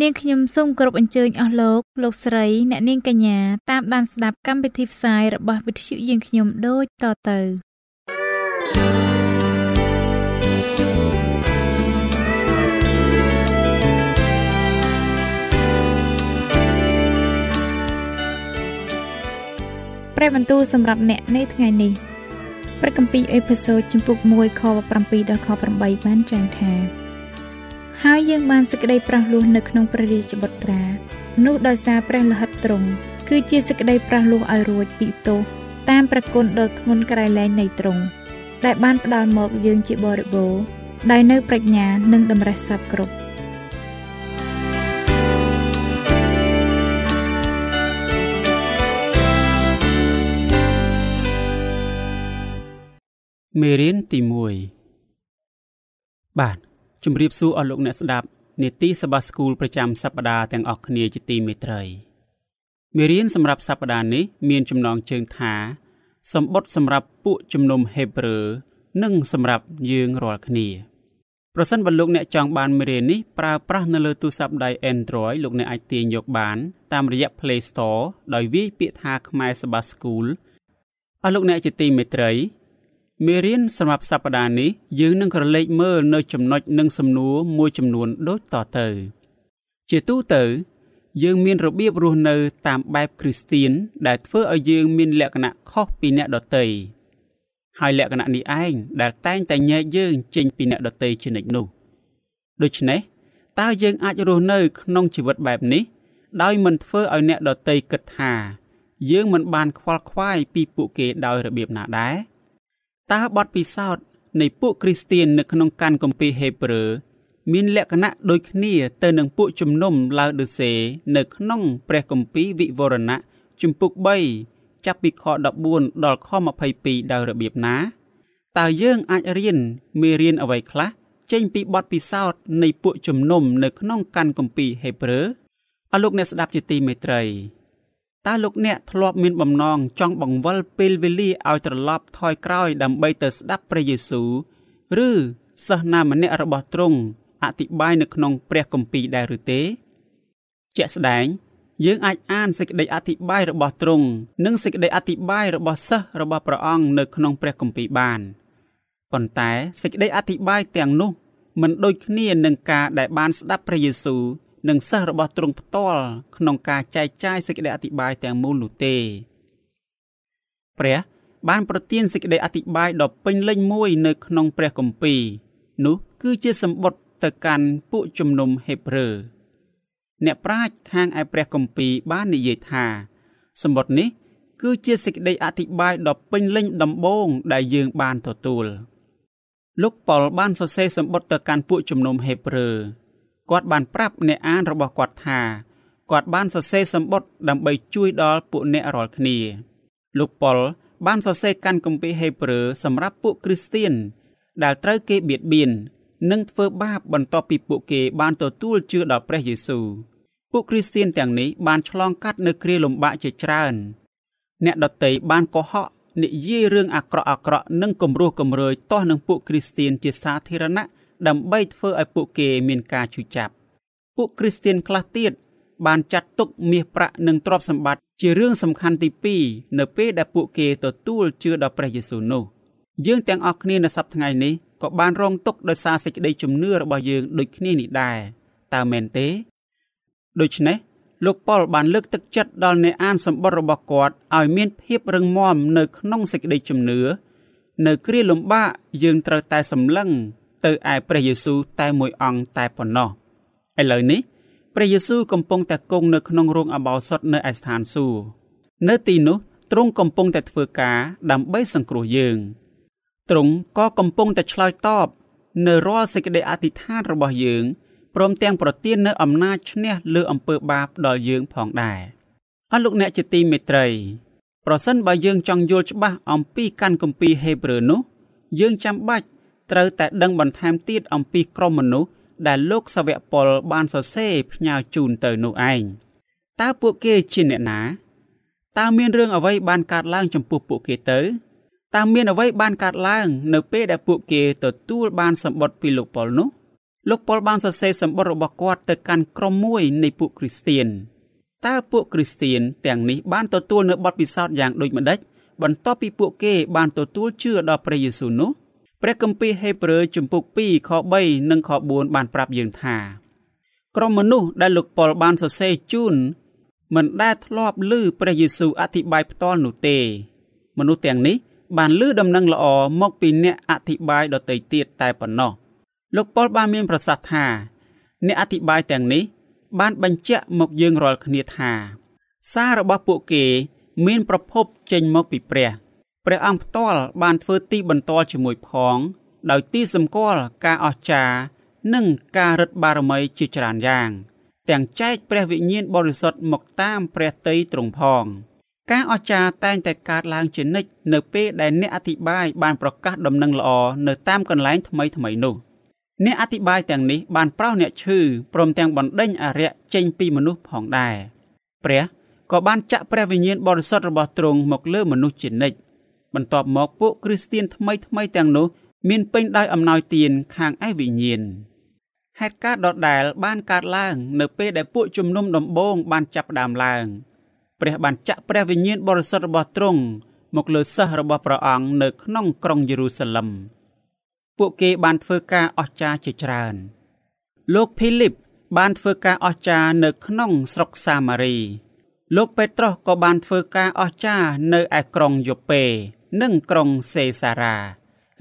នាងខ្ញុំសូមគោរពអញ្ជើញអស់លោកលោកស្រីអ្នកនាងកញ្ញាតាមដានស្ដាប់កម្មវិធីផ្សាយរបស់វិទ្យុយើងខ្ញុំដូចតទៅព្រះបន្ទូលសម្រាប់អ្នកនៅថ្ងៃនេះព្រះគម្ពីរអេផេសូតជំពូក1ខ7ដល់ខ8បានចែងថា ហើយយើងបានសេចក្តីប្រោះលោះនៅក្នុងព្រះរាជបុត្រានោះដោយសារព្រះលហិតទ្រង់គឺជាសេចក្តីប្រោះលោះឲ្យរួចពីទោសតាមប្រគុណដ៏ធ្ងន់ក្រៃលែងនៃទ្រង់ដែលបានផ្ដល់មកយើងជាបរិបូរដោយនៅប្រាជ្ញានិងតម្រេះសពគ្រប់មេរៀនទី1បាទ ជម្រាបសួរអស់លោកអ្នកស្ដាប់នេតិសបាស្គូលប្រចាំសប្ដាហ៍ទាំងអស់គ្នាជាទីមេត្រីមេរៀនសម្រាប់សប្ដាហ៍នេះមានចំណងជើងថាសម្បត្តិសម្រាប់ពួកជំនុំហេប្រឺនិងសម្រាប់យើងរាល់គ្នាប្រសិនបើលោកអ្នកចង់បានមេរៀននេះប្រើប្រាស់នៅលើទូរស័ព្ទដៃ Android លោកអ្នកអាចទាញយកបាន តាមរយៈ Play Store ដោយវាយពាក្យថាខ្មែរសបាស្គូលអស់លោកអ្នកជាទីមេត្រី មេរៀនសម្រាប់សប្តាហ៍នេះយើងនឹងក្រឡេកមើលនៅចំណុចនិងសំណួរមួយចំនួនដូចតទៅជាទូទៅ យើងមានរបៀបរស់នៅតាមបែបគ្រីស្ទៀនដែលធ្វើឲ្យយើងមានលក្ខណៈខុសពីអ្នកដទៃហើយលក្ខណៈនេះឯងដែលតែងតែញែកយើងចេញពីអ្នកដទៃជានិច្ចនោះដូច្នេះតើយើងអាចរស់នៅ ក្នុងជីវិតបែបនេះ ដោយមិនធ្វើឲ្យអ្នកដទៃគិតថា យើងមិនបានខ្វល់ខ្វាយពីពួកគេដោយរបៀបណាដែរ តើបទពិសោធន៍នៃពួកគ្រីស្ទៀននៅក្នុងកានគម្ពីរហេព្រើរមានលក្ខណៈដូចគ្នាទៅនឹងពួកជំនុំឡាវដឺសេនៅក្នុងព្រះគម្ពីរវិវរណៈជំពូក3ចាប់ពីខ14ដល់ខ22ដោយរបៀបណាតើយើងអាចរៀនមេរៀនអ្វីខ្លះចេញពីបទពិសោធន៍នៃពួកជំនុំនៅក្នុងកានគម្ពីរហេព្រើរអរលោកអ្នកស្ដាប់ជាទីមេត្រី តើលោកអ្នកធ្លាប់មានបំណងចង់បង្វិលពេលវេលាឲ្យត្រឡប់ថយក្រោយដើម្បីទៅស្ដាប់ព្រះយេស៊ូវឬសិស្សណាម្នាក់របស់ទ្រង់អធិប្បាយនៅក្នុងព្រះគម្ពីរដែរឬទេ ជាក់ស្ដែង យើងអាចអានសេចក្តីអធិប្បាយរបស់ទ្រង់និងសេចក្តីអធិប្បាយរបស់សិស្សរបស់ព្រះអង្គនៅក្នុងព្រះគម្ពីរបានប៉ុន្តែសេចក្តីអធិប្បាយទាំងនោះមិនដូចគ្នានឹងការដែលបានស្ដាប់ព្រះយេស៊ូវ និងសិស្សរបស់ទ្រង់ផ្ទាល់ក្នុងការចែកចាយសេចក្តីអធិប្បាយទាំងមូលនោះទេព្រះបានប្រទានសេចក្តីអធិប្បាយដ៏ពេញលេញមួយនៅក្នុងព្រះគម្ពីរនោះគឺជាសម្បត្តិទៅកាន់ពួកជំនុំហេព្រើរអ្នកប្រាជ្ញខាងឯព្រះគម្ពីរបាននិយាយថាសម្បត្តិនេះ គឺជាសេចក្តីអធិប្បាយដ៏ពេញលេញដំបូងដែលយើងបានទទួលលោកប៉ុលបានសរសេរសម្បត្តិទៅកាន់ពួកជំនុំហេព្រើរ គាត់បានប្រាប់អ្នកអានរបស់គាត់ថាគាត់បានសរសេរសម្បត្តិដើម្បីជួយដល់ពួកអ្នករាល់គ្នាលោកប៉ុលបានសរសេរកាន់គម្ពីរហេព្រើរសម្រាប់ពួកគ្រីស្ទៀនដែលត្រូវគេបៀតបៀននិងធ្វើបាបបន្ទាប់ពីពួកគេបានទទួលជឿដល់ព្រះយេស៊ូវពួកគ្រីស្ទៀនទាំងនេះបានឆ្លងកាត់នូវគ្រាលំបាកជាច្រើន អ្នកដតីបានកុហកនិយាយរឿងអាក្រក់អាក្រក់និងគំរោះគំរើយទាស់នឹងពួកគ្រីស្ទៀនជាសាធារណៈ ដើម្បីធ្វើឲ្យពួកគេមានការឈឺចាប់ពួកគ្រីស្ទៀនខ្លះទៀតបានចាត់ទុកមាសប្រាក់និងទ្រព្យសម្បត្តិជារឿងសំខាន់ទី2នៅពេលដែលពួកគេទទួលជឿដល់ព្រះយេស៊ូវនោះយើងទាំងអស់គ្នានៅសប្តាហ៍ថ្ងៃនេះក៏បានរងទុក្ខដោយសារសេចក្តីជំនឿរបស់យើងដូចគ្នានេះដែរតើមែនទេដូច្នេះលោកប៉ុលបានលើកទឹកចិត្តដល់អ្នកអានសម្បត្តិរបស់គាត់ឲ្យមានភាពរឹងមាំនៅក្នុងសេចក្តីជំនឿនៅគ្រាលំបាកយើងត្រូវតែសម្លឹង ទៅឯព្រះយេស៊ូវតែមួយអង្គតែប៉ុណ្ណោះឥឡូវនេះព្រះយេស៊ូវកំពុងតែគង់នៅក្នុងរោងអបោសុតនៅឯស្ថានសួគ៌នៅទីនោះទ្រង់កំពុងតែធ្វើការដើម្បីសង្គ្រោះយើងទ្រង់ក៏កំពុងតែឆ្លើយតបនៅរាល់សេចក្តីអធិដ្ឋានរបស់យើងព្រមទាំងប្រទាននូវអំណាចឈ្នះលើអំពើបាបដល់យើងផងដែរអស់លោកអ្នកជាទីមេត្រីប្រសិនបើយើងចង់យល់ច្បាស់អំពីកាន់គម្ពីរហេព្រើរនោះយើងចាំបាច់ ត្រូវតែដឹងបន្ថែមទៀតអំពីក្រុមមនុស្សដែលលោកសាវកប៉ុលបានសរសេរផ្ញើជូនទៅនោះឯងតើពួកគេជាអ្នកណាតើមានរឿងអ្វីបានកើតឡើងចំពោះពួកគេទៅតើមានអ្វីបានកើតឡើង នៅពេលដែលពួកគេទទួលបានសម្បត្តិពីលោកប៉ុលនោះលោកប៉ុលបានសរសេរសម្បត្តិរបស់គាត់ទៅកាន់ក្រុមមួយនៃពួកគ្រីស្ទៀនតើពួកគ្រីស្ទៀនទាំងនេះបានទទួលនៅបទពិសោធន៍យ៉ាងដូចម្តេចបន្ទាប់ពីពួកគេបានទទួលជឿដល់ព្រះយេស៊ូវនោះ ព្រះគម្ពីរហេព្រើរជំពូក2ខ3និងខ4បានប្រាប់យើងថាក្រុមមនុស្សដែលលោកប៉ុលបានសរសេរជូនមិនដែលធ្លាប់ឮព្រះយេស៊ូវអធិប្បាយផ្ទាល់នោះទេ មនុស្សទាំងនេះបានឮដំណឹងល្អមកពីអ្នកអធិប្បាយដទៃទៀតតែប៉ុណ្ណោះលោកប៉ុលបានមានប្រសាសន៍ថា អ្នកអធិប្បាយទាំងនេះ បានបញ្ជាក់មកយើងរាល់គ្នាថា សាររបស់ពួកគេ មានប្រភពចេញមកពីព្រះ ព្រះអង្គផ្ទាល់បានធ្វើទីបន្ទាល់ជាមួយផង ដោយទីសម្គាល់ការអស្ចារ្យនិងការរឹតបារមីជាច្រើនយ៉ាង ទាំងចែកព្រះវិញ្ញាណបរិសុទ្ធមកតាមព្រះតីទ្រង់ផង ការអស្ចារ្យតែងតែកើតឡើងជានិច្ចនៅពេលដែលអ្នកអធិប្បាយបានប្រកាសដំណឹងល្អនៅតាមកន្លែងថ្មីថ្មីនោះអ្នកអធិប្បាយទាំងនេះបានប្រោសអ្នកឈឺព្រមទាំងបណ្ដេញអរិយចេញពីមនុស្សផងដែរព្រះក៏បានចាក់ព្រះវិញ្ញាណបរិសុទ្ធរបស់ទ្រង់មកលើមនុស្សជានិច្ច បន្ទាប់មកពួកគ្រីស្ទៀនថ្មីថ្មីទាំងនោះ មានពេញដោយអំណោយទានខាងឯវិញ្ញាណហេតុការណ៍ដដែលបានកើតឡើង នៅពេលដែលពួកជំនុំដំបូងបានចាប់ផ្ដើមឡើងព្រះបានចាក់ព្រះវិញ្ញាណបរិសុទ្ធរបស់ទ្រង់មកលើសិស្សរបស់ព្រះអង្គនៅក្នុងក្រុងយេរូសាឡឹមពួកគេបានធ្វើការអស្ចារ្យជាច្រើន លោកភីលីបបានធ្វើការអស្ចារ្យនៅក្នុងស្រុកសាម៉ារី លោកពេត្រុសក៏បានធ្វើការអស្ចារ្យនៅឯក្រុងយ៉ូប៉េ និងក្រុងសេសារ៉ា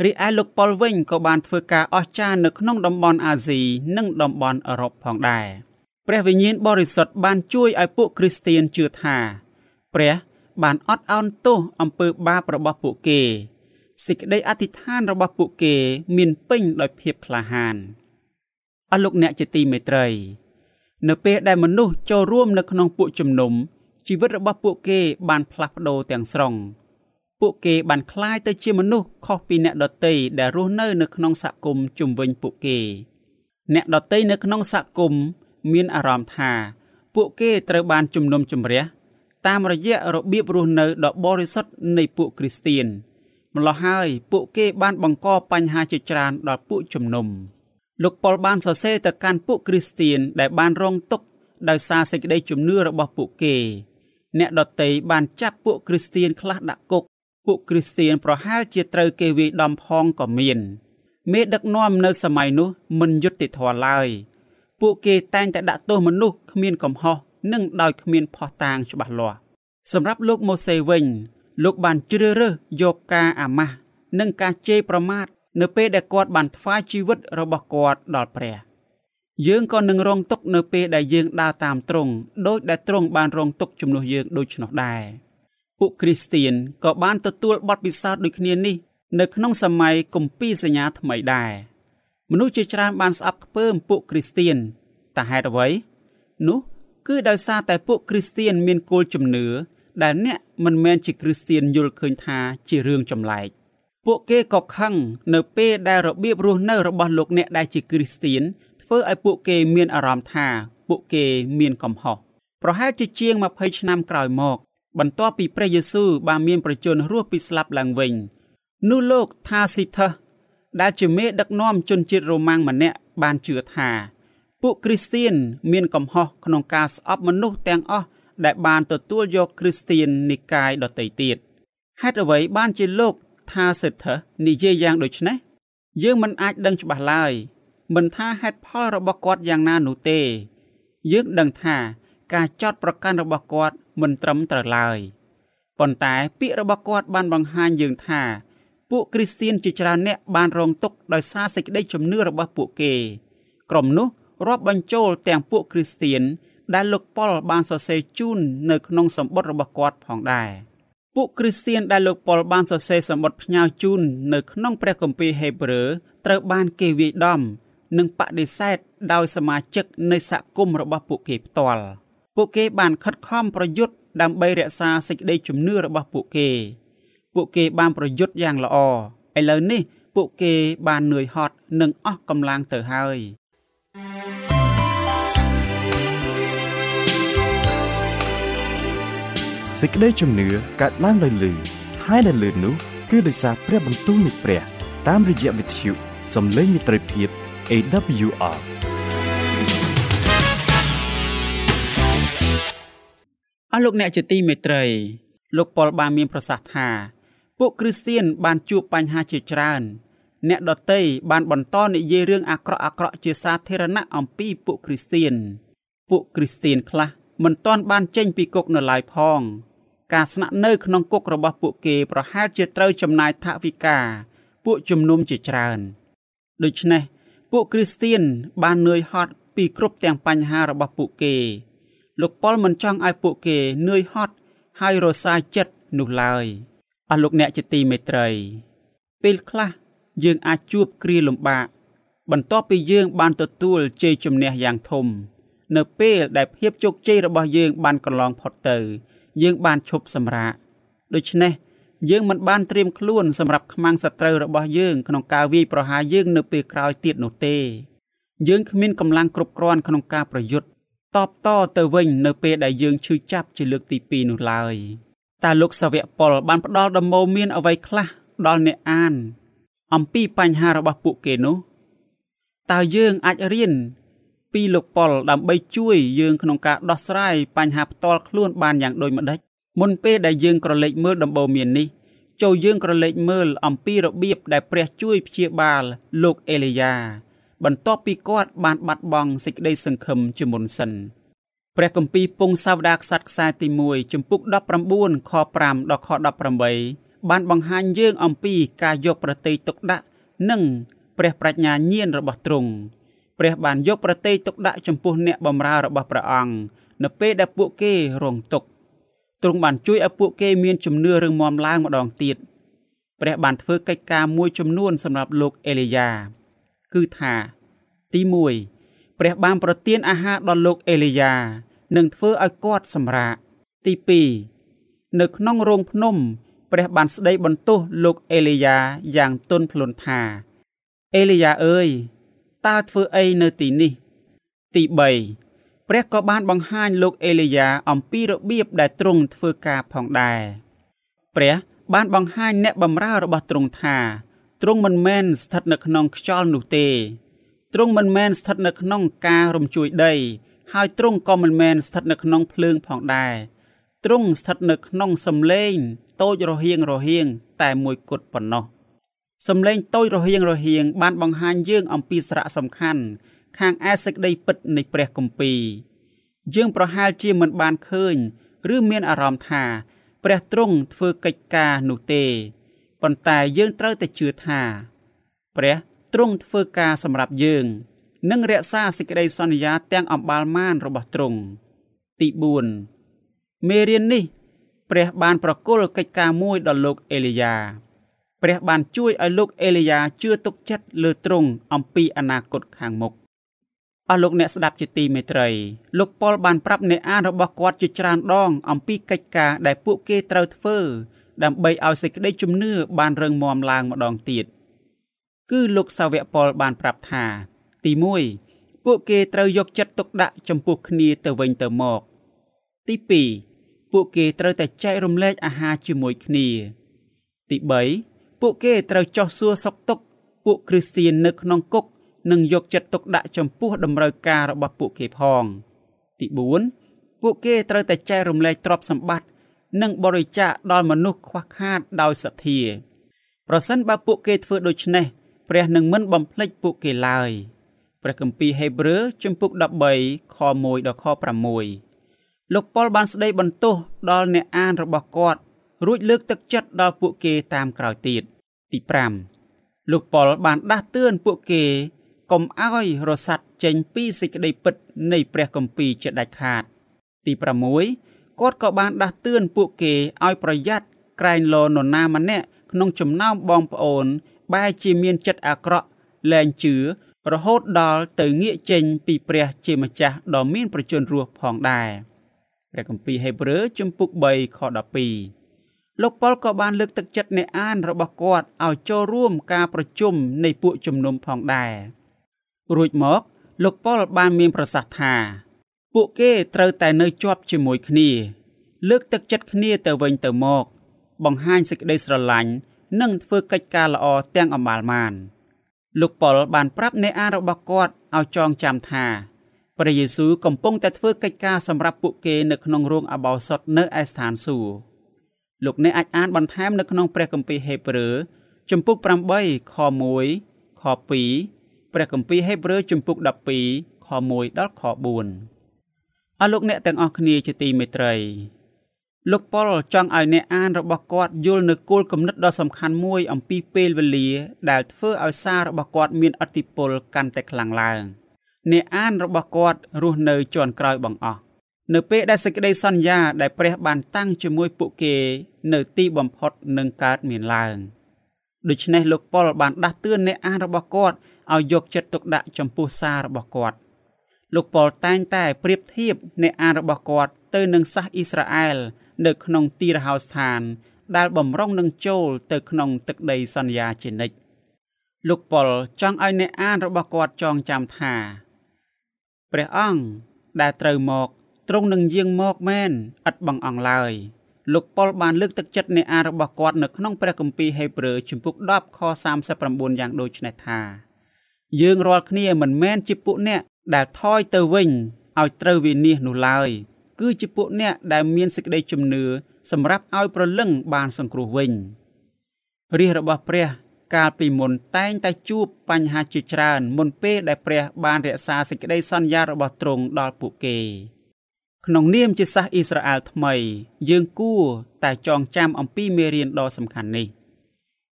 រីឯលោកប៉ុលវិញក៏បានធ្វើការអស្ចារ្យនៅក្នុងតំបន់អាស៊ីនិងតំបន់អឺរ៉ុបផងដែរព្រះវិញ្ញាណបរិសុទ្ធបានជួយឲ្យពួកគ្រីស្ទៀនជឿថាព្រះបានអត់ឱនទោសអំពើបាបរបស់ពួកគេសេចក្តីអធិដ្ឋានរបស់ពួកគេមានពេញដោយភាពក្លាហានអស់លោកអ្នកជាទីមេត្រី នៅពេលដែលមនុស្សចូលរួមនៅក្នុងពួកជំនុំជីវិតរបស់ពួកគេបានផ្លាស់ប្ដូរទាំងស្រុង ពួកគេបានคล้ายទៅជាមនុស្សខុសពីអ្នកដតីដែលរស់នៅនៅក្នុងសហគមន៍ជុំវិញពួកគេ អ្នកដតីនៅក្នុងសហគមន៍មានអារម្មណ៍ថា ពួកគេត្រូវបានជំនុំជម្រះតាមរយៈរបៀបរស់នៅដ៏បរិសុទ្ធនៃពួកគ្រីស្ទៀនម្ល៉េះហើយពួកគេបានបង្កបញ្ហាជាច្រើនដល់ពួកជំនុំលោកប៉ុលបានសរសេរទៅកាន់ពួកគ្រីស្ទៀនដែលបានរងទុក្ខដោយសារសេចក្តីជំនឿរបស់ពួកគេ អ្នកដតីបានចាប់ពួកគ្រីស្ទៀនខ្លះដាក់គុក ពួកគ្រីស្ទៀនប្រហែលជាត្រូវគេវាយដំផងក៏មានមេដឹកនាំនៅសម័យនោះមិនយុត្តិធម៌ឡើយពួកគេតែងតែដាក់ទោសមនុស្សគ្មានកំហុសនិងដោយគ្មានភ័ស្តុតាងច្បាស់លាស់សម្រាប់លោកម៉ូសេវិញ លោកបានជ្រើសរើសយកការអាម៉ាស់និងការជេរប្រមាថនៅពេលដែលគាត់បានថ្វាយជីវិតរបស់គាត់ដល់ព្រះយើងក៏នឹងរងទុក្ខនៅពេលដែលយើងដើរតាមទ្រង់ដោយដែលទ្រង់បានរងទុក្ខជំនួសយើងដូច្នោះដែរ ពួកគ្រីស្ទៀនក៏បានទទួលបទពិសោធន៍ដូចគ្នានេះ នៅក្នុងសម័យគម្ពីរសញ្ញាថ្មីដែរមនុស្សជាច្រើនបានស្អប់ខ្ពើមពួកគ្រីស្ទៀនតើហេតុអ្វីនោះគឺដោយសារតែពួកគ្រីស្ទៀនមានគោលជំនឿដែលអ្នកមិនមែនជាគ្រីស្ទៀនយល់ឃើញថាជារឿងចម្លែកពួកគេក៏ខឹងនៅពេលដែលរបៀបរស់នៅរបស់លោកអ្នកដែលជាគ្រីស្ទៀនធ្វើឲ្យពួកគេមានអារម្មណ៍ថាពួកគេមានកំហុសប្រហែលជាជាង20ឆ្នាំក្រោយមក បន្ទាប់ពីព្រះយេស៊ូវបានមានប្រជញ្ញរស់ពីស្លាប់ឡើងវិញនោះលោកថាស៊ីថសដែលជាមេដឹកនាំជនជាតិរ៉ូម៉ាំងម្នាក់បានជឿថាពួកគ្រីស្ទៀនមានកំហុសក្នុងការស្អប់មនុស្សទាំងអស់ដែលបានទទួលយកគ្រីស្ទៀននិកាយដទៃទៀតហេតុអ្វីបានជាលោកថាសិទ្ធិនិយាយយ៉ាងដូចនេះយើងមិនអាចដឹងច្បាស់ឡើយមិនថាហេតុផលរបស់គាត់យ៉ាងណានោះទេ យើងដឹងថាការចោតប្រកាន់របស់គាត់ មិនត្រឹមត្រូវឡើយប៉ុន្តែពាក្យរបស់គាត់បានបង្ហាញយើងថា ពួកគ្រីស្ទៀនជាច្រើនអ្នកបានរងទុក្ខដោយសារសេចក្តីជំនឿរបស់ពួកគេ ក្រុមនោះរាប់បញ្ចូលទាំងពួកគ្រីស្ទៀនដែលលោកប៉ុលបានសរសេរជូននៅក្នុងសម្បត្តិរបស់គាត់ផងដែរពួកគ្រីស្ទៀនដែលលោកប៉ុលបានសរសេរសម្បត្តិផ្ញើជូននៅក្នុងព្រះគម្ពីរហេព្រើរត្រូវបានគេវាយដំ និងបដិសេធដោយសមាជិកនៃសហគមន៍របស់ពួកគេផ្ទាល់ ពួកគេបានខិតខំប្រយុទ្ធដើម្បីរក្សាសេចក្តីជំនឿរបស់ពួកគេ ពួកគេបានប្រយុទ្ធយ៉ាងល្អឥឡូវនេះ ពួកគេបាននឿយហត់និងអស់កម្លាំងទៅហើយសេចក្តីជំនឿកើតឡើងដោយលឺហើយដែលលឺនោះគឺដោយសារព្រះបន្ទូលនៃព្រះ តាមរយៈវិទ្យុសំឡេងមិត្តភាព AWR អស់លោកអ្នកជាទីមេត្រីលោកប៉ុលបានមានប្រសាសន៍ថា ពួកគ្រីស្ទៀនបានជួបបញ្ហាជាច្រើន អ្នកដតីបានបន្តនិយាយរឿងអាក្រក់អាក្រក់ជាសាធារណៈអំពីពួកគ្រីស្ទៀនពួកគ្រីស្ទៀនខ្លះមិនទាន់បានចេញពីគុកនៅឡើយផង ការស្នាក់នៅក្នុងគុករបស់ពួកគេប្រហែលជាត្រូវចំណាយថវិកាពួកជំនុំជាច្រើនដូច្នេះពួកគ្រីស្ទៀនបាននឿយហត់ពីគ្រប់ទាំងបញ្ហារបស់ពួកគេ លោកប៉ុលមិនចង់ឲ្យពួកគេនឿយហត់ហើយរសាយចិត្តនោះឡើយអស់លោកអ្នកជាទីមេត្រី ពេលខ្លះយើងអាចជួបគ្រាលំបាកបន្ទាប់ពីយើងបានទទួលជ័យជំនះយ៉ាងធំ នៅពេលដែលភាពជោគជ័យរបស់យើងបានកន្លងផុតទៅ យើងបានឈប់សម្រាកដូច្នេះយើងមិនបានត្រៀមខ្លួនសម្រាប់ខ្មាំងសត្រូវរបស់យើងក្នុងការវាយប្រហារយើងនៅពេលក្រោយទៀតនោះទេ យើងគ្មានកម្លាំងគ្រប់គ្រាន់ក្នុងការប្រយុទ្ធ តបតទៅវិញនៅពេលដែលយើងឈឺចាប់ជាលើកទី2នោះឡើយតើលោកសាវកប៉ុលបានផ្ដល់ដំបូន្មានអ្វីខ្លះដល់អ្នកអាន អំពីបញ្ហារបស់ពួកគេនោះតើយើងអាចរៀនពីលោកប៉ុលដើម្បីជួយយើងក្នុងការដោះស្រាយបញ្ហាផ្ទាល់ខ្លួនបានយ៉ាងដូចម្តេចមុនពេលដែលយើងក្រឡេកមើលដំបូន្មាននេះចូលយើងក្រឡេកមើលអំពីរបៀបដែលព្រះជួយព្យាបាលលោកអេលីយ៉ា បន្ទាប់ពីគាត់បានបាត់បង់សេចក្តីសង្ឃឹមជាមុនសិនព្រះគម្ពីរពងសាវតារខ្សត្រខ្សែទី1ចំពុក19ខ5ដល់ខ18បានបង្ហាញយើងអំពីការយកប្រតិយទុកដាក់និងព្រះប្រាជ្ញាញាណរបស់ទ្រង់ព្រះបានយកប្រតិយទុកដាក់ចំពោះអ្នកបម្រើរបស់ព្រះអង្គនៅពេលដែលពួកគេរងទុក្ខទ្រង់បានជួយឲ្យពួកគេមានជំនឿរឹងមាំឡើងម្ដងទៀតព្រះបានធ្វើកិច្ចការមួយចំនួនសម្រាប់លោកអេលីយ៉ា គឺថាទី1ព្រះបានប្រទានអាហារដល់លោកអេលីយ៉ានិងធ្វើឲ្យគាត់សម្រាកទី2នៅក្នុងរោងភ្នំ ព្រះបានស្ដីបន្ទោសលោកអេលីយ៉ាយ៉ាងទន់ភ្លន់ថាអេលីយ៉ាអើយតើធ្វើអីនៅទីនេះ ទី3ព្រះក៏បានបង្ហាញលោកអេលីយ៉ាអំពីរបៀបដែលទ្រង់ធ្វើការផងដែរព្រះបានបង្ហាញអ្នកបម្រើរបស់ទ្រង់ថា ទ្រង់មិនមែនស្ថិតនៅក្នុងខ្យល់នោះទេទ្រង់មិនមែនស្ថិតនៅក្នុងការរំជួយដី ហើយទ្រង់ក៏មិនមែនស្ថិតនៅក្នុងភ្លើងផងដែរទ្រង់ស្ថិតនៅក្នុងសំឡេងតូចរហៀងរហៀងតែមួយគត់ប៉ុណ្ណោះសំឡេងតូចរហៀងរហៀងបានបង្ហាញយើងអំពីសារៈសំខាន់ខាងឯសេចក្តីពិតនៃព្រះគម្ពីរយើងប្រហែលជាមិនបានឃើញ ឬមានអារម្មណ៍ថា ព្រះទ្រង់ធ្វើកិច្ចការនោះទេ ប៉ុន្តែយើងត្រូវតែជឿថា ព្រះទ្រង់ធ្វើការសម្រាប់យើង និងរក្សាសេចក្តីសន្យាទាំងអំបាលម៉ានរបស់ទ្រង់ទី4មេរៀននេះ ព្រះបានប្រគល់កិច្ចការមួយដល់លោកអេលីយ៉ាព្រះបានជួយឲ្យលោកអេលីយ៉ាជឿទុកចិត្តលើទ្រង់អំពីអនាគតខាងមុខអស់លោកអ្នកស្ដាប់ជាទីមេត្រីលោកប៉ុលបានប្រាប់អ្នកអានរបស់គាត់ជាច្រើនដងអំពីកិច្ចការដែលពួកគេត្រូវធ្វើ ដើម្បីឲ្យសេចក្តីជំនឿបានរឹងមាំឡើងម្ដងទៀតគឺលោកសាវកប៉ុលបានប្រាប់ថា ទី1ពួកគេត្រូវយកចិត្តទុកដាក់ចំពោះគ្នាទៅវិញទៅមក ទី2ពួកគេត្រូវតែចែករំលែកអាហារជាមួយគ្នា ទី3ពួកគេត្រូវចោះសួរសុខទុក្ខពួកគ្រីស្ទៀននៅក្នុងគុកនិងយកចិត្តទុកដាក់ចំពោះតម្រូវការរបស់ពួកគេផង ទី4ពួកគេត្រូវតែចែករំលែកទ្រព្យសម្បត្តិ និងបរិច្ចាគដល់មនុស្សខ្វះខាតដោយសទ្ធា ប្រសិនបើពួកគេធ្វើដូច្នេះព្រះនឹងមិនបំភ្លេចពួកគេឡើយព្រះគម្ពីរហេព្រើរជំពូក13ខ1ដល់ខ6លោកប៉ុលបានស្ដីបន្ទោសដល់អ្នកអានរបស់គាត់រួចលើកទឹកចិត្តដល់ពួកគេតាមក្រោយទៀតទី5លោកប៉ុលបានដាស់តឿនពួកគេកុំឲ្យរសាត់ចេញពីសេចក្តីពិតនៃព្រះគម្ពីរជាដាច់ខាត ទី6 គាត់ក៏បានដាស់តឿនពួកគេឲ្យប្រយ័ត្នក្រែងលោនរណាម្នាក់ក្នុងចំណោមបងប្អូន បែរជាមានចិត្តអាក្រក់លែងជឿរហូតដល់ទៅងាកចេញពីព្រះជាម្ចាស់ដ៏មានប្រជញ្ញរស់ផងដែរព្រះគម្ពីរហេព្រើរជំពូក3ខ12លោកប៉ុលក៏បានលើកទឹកចិត្តអ្នកអានរបស់គាត់ឲ្យចូលរួមការប្រជុំនៃពួកជំនុំផងដែររួចមក លោកប៉ុលបានមានប្រសាសន៍ថា ពួកគេត្រូវតែនៅជាប់ជាមួយគ្នា លើកទឹកចិត្តគ្នាទៅវិញទៅមក បង្ហាញសេចក្តីស្រឡាញ់និងធ្វើកិច្ចការល្អទាំងអម្បាលម៉ានលោកប៉ុលបានប្រាប់អ្នកអានរបស់គាត់ឲ្យចងចាំថាព្រះយេស៊ូវកំពុងតែធ្វើកិច្ចការសម្រាប់ពួកគេនៅក្នុងរោងអបោសុតនៅឯស្ថានសួគ៌លោកអ្នកអាចអានបន្ថែមនៅក្នុងព្រះគម្ពីរហេព្រើរជំពូក8ខ1ខ2ព្រះគម្ពីរហេព្រើរជំពូក12ខ1ដល់ខ4 អរលោកអ្នកទាំងអស់គ្នាជាទីមេត្រីលោកប៉ុលចង់ឲ្យអ្នកអានរបស់គាត់យល់នៅគោលគំនិតដ៏សំខាន់មួយអំពីពេលវេលា ដែលធ្វើឲ្យសាររបស់គាត់មានអធិពលកាន់តែខ្លាំងឡើងអ្នកអានរបស់គាត់រស់នៅជាន់ក្រោយបង្អស់នៅពេលដែលសេចក្តីសន្យាដែលព្រះបានតាំងជាមួយពួកគេ នៅទីបំផុតនឹងកើតមានឡើងដូច្នេះលោកប៉ុលបានដាស់តឿនអ្នកអានរបស់គាត់ឲ្យយកចិត្តទុកដាក់ចំពោះសាររបស់គាត់ លោកប៉ុលតែងតែប្រៀបធៀបអ្នកអានរបស់គាត់ទៅនឹងសាសអ៊ីស្រាអែលនៅក្នុងទីរហោស្ថាន ដែលបំរុងនឹងចូលទៅក្នុងទឹកដីសន្យាជានិច្ចលោកប៉ុលចង់ឲ្យអ្នកអានរបស់គាត់ចងចាំថាព្រះអង្គដែលត្រូវមកទ្រង់នឹងយាងមកមែនឥតបងអង្គឡើយលោកប៉ុលបានលើកទឹកចិត្តអ្នកអានរបស់គាត់នៅក្នុងព្រះគម្ពីរហេព្រើរជំពូក10ខ39យ៉ាងដូចនេះថាយើងរាល់គ្នាមិនមែនជាពួកអ្នក ដែលថយទៅវិញឲ្យត្រូវវិនិច្ឆ័យនោះឡើយគឺជាពួកអ្នកដែលមានសេចក្តីជំនឿសម្រាប់ឲ្យប្រលឹងបានសង្គ្រោះវិញរាជរបស់ព្រះកាលពីមុនតែងតែជួបបញ្ហាជាច្រើនមុនពេលដែលព្រះបានរក្សាសេចក្តីសន្យារបស់ទ្រង់ដល់ពួកគេ ក្នុងនាមជាសាសអ៊ីស្រាអែលថ្មី យើងគួរតែចងចាំអំពីមេរៀនដ៏សំខាន់នេះ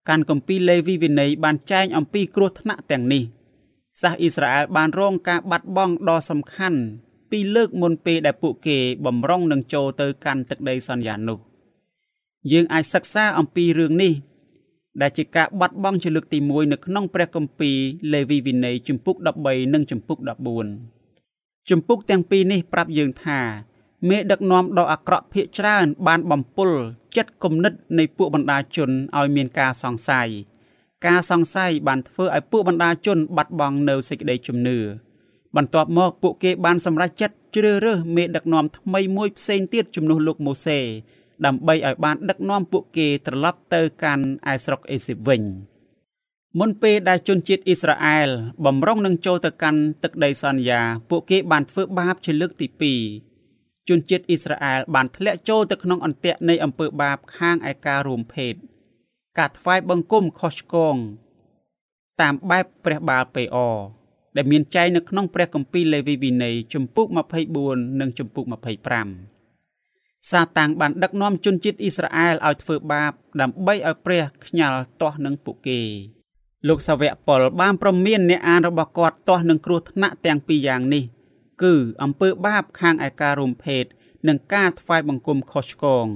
កាន់គម្ពីរលេវីវិន័យបានចែងអំពីគ្រោះថ្នាក់ទាំងនេះ សាសអ៊ីស្រាអែលបានរងការបាត់បង់ដ៏សំខាន់ពីលើកមុនពេលដែលពួកគេបំរុងនឹងចូលទៅកាន់ទឹកដីសន្យានោះ យើងអាចសិក្សាអំពីរឿងនេះ ដែលជាការបាត់បង់ជាលើកទី1នៅក្នុងព្រះគម្ពីរលេវីវិន័យជំពូក13និងជំពូក14ជំពូកទាំងពីរនេះប្រាប់យើងថាមេដឹកនាំដ៏អាក្រក់ភាកច្រើនបានបំពុលចិត្តគំនិតនៃពួកបណ្ដាជនឲ្យមានការសង្ស័យ ការសង្ស័យបានធ្វើឲ្យពួកបណ្ដាជនបាត់បង់នៅសេចក្តីជំនឿបន្ទាប់មកពួកគេបានសម្រេចចិត្តជ្រើសរើសមេដឹកនាំថ្មីមួយផ្សេងទៀតជំនួសលោកម៉ូសេដើម្បីឲ្យបានដឹកនាំពួកគេត្រឡប់ទៅកាន់ឯស្រុកអេស៊ីបវិញមុនពេលដែលជនជាតិអ៊ីស្រាអែលបំរុងនឹងចូលទៅកាន់ទឹកដីសន្យា ពួកគេបានធ្វើបាបជាលើកទី2ជនជាតិអ៊ីស្រាអែលបានធ្លាក់ចូលទៅក្នុងអន្ទាក់នៃអំពើបាបខាងឯការរួមភេទ ការថ្វាយបង្គំខុសឆ្គងតាមបែបព្រះបាលពេអដែលមានចែងនៅក្នុងព្រះគម្ពីរលេវីវិន័យជំពូក24និងជំពូក25សាតាំងបានដឹកនាំជនជាតិអ៊ីស្រាអែលឲ្យធ្វើបាប ដើម្បីឲ្យព្រះខ្ញាល់ទាស់នឹងពួកគេលោកសាវកប៉ុលបានប្រមានអ្នកអានរបស់គាត់ទាស់នឹងគ្រោះថ្នាក់ទាំងពីរយ៉ាងនេះ គឺអំពើបាបខាងឯការរួមភេទនិងការថ្វាយបង្គំខុសឆ្គង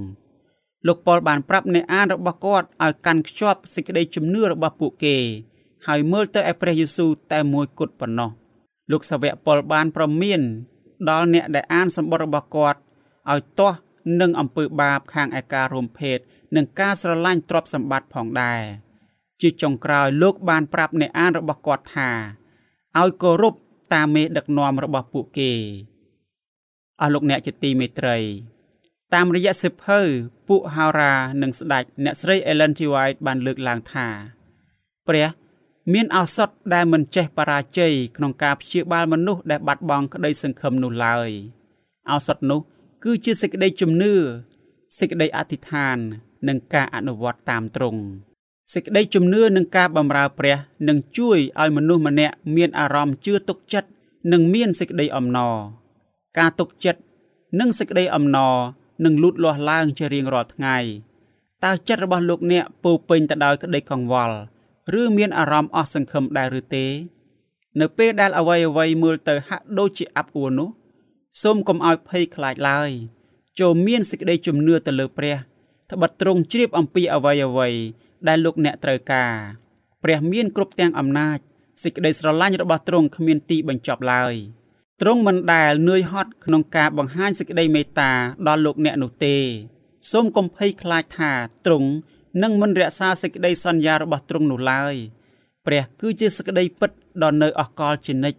លោកប៉ុលបានប្រាប់អ្នកអានរបស់គាត់ឲ្យកាន់ខ្ជាប់សេចក្តីជំនឿរបស់ពួកគេ ហើយមើលទៅឯព្រះយេស៊ូវតែមួយគត់ប៉ុណ្ណោះលោកសាវកប៉ុលបានប្រមានដល់អ្នកដែលអានសម្បត្តិរបស់គាត់ឲ្យទាស់នឹងអំពើបាបខាងឯការរួមភេទនិងការស្រឡាញ់ទ្រព្យសម្បត្តិផងដែរជាចុងក្រោយលោកបានប្រាប់អ្នកអានរបស់គាត់ថាឲ្យគោរពតាមមេដឹកនាំរបស់ពួកគេអស់លោកអ្នកជាទីមេត្រី តាមរយៈសិភៅពួកហោរានិងស្ដេចអ្នកស្រី Ellen G. White បានលើកឡើងថាព្រះមានឱសថដែលមិនចេះបរាជ័យក្នុងការព្យាបាលមនុស្សដែលបាត់បង់ក្តីសង្ឃឹមនោះឡើយឱសថនោះ គឺជាសេចក្តីជំនឿសេចក្តីអធិដ្ឋាន និងការអនុវត្តតាមត្រង់សេចក្តីជំនឿនិងការបម្រើព្រះនឹងជួយឲ្យមនុស្សម្នាក់មានអារម្មណ៍ជឿទុកចិត្តនិងមានសេចក្តីអំណរការទុកចិត្តនិងសេចក្តីអំណរ នឹងលូតលាស់ឡើងជារៀងរាល់ថ្ងៃតើចិត្តរបស់លោកអ្នកពោពេញទៅដោយក្តីកង្វល់ឬមានអារម្មណ៍អស់សង្ឃឹមដែរឬទេ នៅពេលដែលអ្វីអ្វីមើលទៅហាក់ដូចជាអាប់អួរនោះសូមកុំឲ្យភ័យខ្លាចឡើយចូលមានសេចក្តីជំនឿទៅលើព្រះត្បិតទ្រង់ជ្រាបអំពីអ្វីអ្វីដែលលោកអ្នកត្រូវការព្រះមានគ្រប់ទាំងអំណាចសេចក្តីស្រឡាញ់របស់ទ្រង់គ្មានទីបញ្ចប់ឡើយ ទ្រង់មិនដែលនឿយហត់ក្នុងការបង្ហាញសេចក្តីមេត្តាដល់លោកអ្នកនោះទេ សូមកុំភ័យខ្លាចថាទ្រង់នឹងមិនរក្សាសេចក្តីសន្យារបស់ទ្រង់នោះឡើយព្រះគឺជាសេចក្តីពិតដ៏នៅអកលជានិច្ច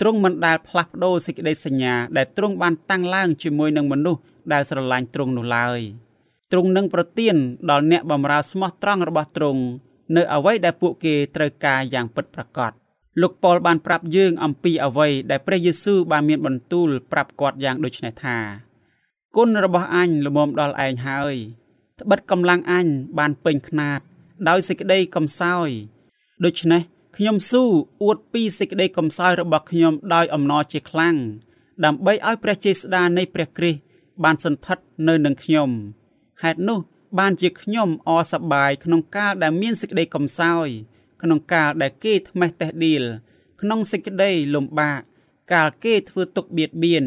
ទ្រង់មិនដែលផ្លាស់ប្ដូរសេចក្តីសញ្ញាដែលទ្រង់បានតាំងឡើងជាមួយនឹងមនុស្សដែលស្រឡាញ់ទ្រង់នោះឡើយទ្រង់នឹងប្រទានដល់អ្នកបម្រើស្មោះត្រង់របស់ទ្រង់នៅអ្វីដែលពួកគេត្រូវការយ៉ាងពិតប្រាកដ លោកប៉ុលបានប្រាប់យើងអំពីអ្វីដែលព្រះយេស៊ូវបានមានបន្ទូលប្រាប់គាត់យ៉ាងដូចនេះថាគុណរបស់អញល្មមដល់ឯងហើយត្បិតកម្លាំងអញបានពេញខ្នាត ដោយសេចក្តីកំសោយដូច្នេះខ្ញុំស៊ូអួតពីសេចក្តីកំសោយរបស់ខ្ញុំដោយអំណរជាខ្លាំងដើម្បីឲ្យព្រះចេស្តានៃព្រះគ្រីស្ទបានសន្ធិដ្ឋនៅនឹងខ្ញុំហេតុនោះបានជាខ្ញុំអសប្បាយក្នុងកាលដែលមានសេចក្តីកំសោយ ក្នុងកាលដែលគេថ្មេះតេះឌីលក្នុងសេចក្តីលំបាកកាលគេធ្វើទុកបៀតបៀន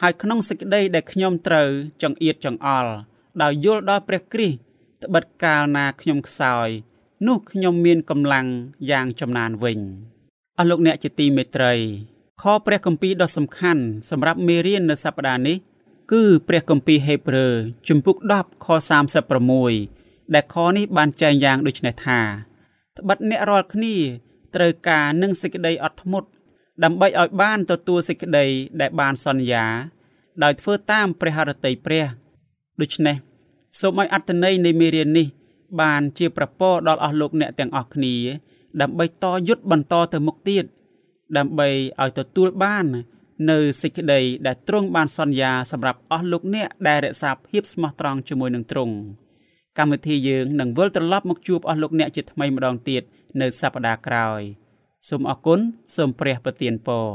ហើយក្នុងសេចក្តីដែលខ្ញុំត្រូវចង្អៀតចង្អល់ដោយយល់ដល់ព្រះគ្រីស្ទត្បិតកាលណាខ្ញុំខ្សោយ នោះខ្ញុំមានកម្លាំងយ៉ាងចំណានវិញអស់លោកអ្នកជាទីមេត្រីខព្រះគម្ពីរដ៏សំខាន់សម្រាប់មេរៀននៅសប្តាហ៍នេះ គឺព្រះគម្ពីរហេព្រើរជំពូក10ខ36ដែលខនេះបានចែងយ៉ាងដូចនេះថា ត្បិតអ្នករាល់គ្នាត្រូវការនឹងសេចក្តីអត់ធ្មត់ដើម្បីឲ្យបានទទួលសេចក្តីដែលបានសន្យា ដោយធ្វើតាមព្រះハរតីព្រះដូច្នេះសូមឲ្យអត្តន័យនៃមេរៀននេះ បានជាប្រពរដល់អស់លោកអ្នកទាំងអស់គ្នា ដើម្បីតយុទ្ធបន្តទៅមុខទៀតដើម្បីឲ្យទទួលបាន នៅសេចក្តីដែលទ្រង់បានសន្យាសម្រាប់អស់លោកអ្នកដែលរក្សាភាពស្មោះត្រង់ជាមួយនឹងទ្រង់ កម្មវិធីយើងនឹងវិលត្រឡប់មកជួបអស់លោកអ្នកជាថ្មីម្ដងទៀតនៅសប្តាហ៍ក្រោយសូមអរគុណសូមព្រះប្រទានពរ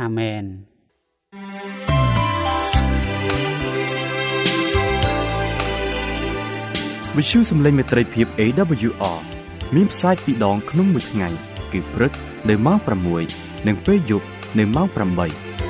អាមែនវិទ្យុសំឡេងមេត្រីភាព AWR មានផ្សាយពីរដងក្នុងមួយថ្ងៃ គឺព្រឹកនៅម៉ោង6និងពេលយប់នៅម៉ោង8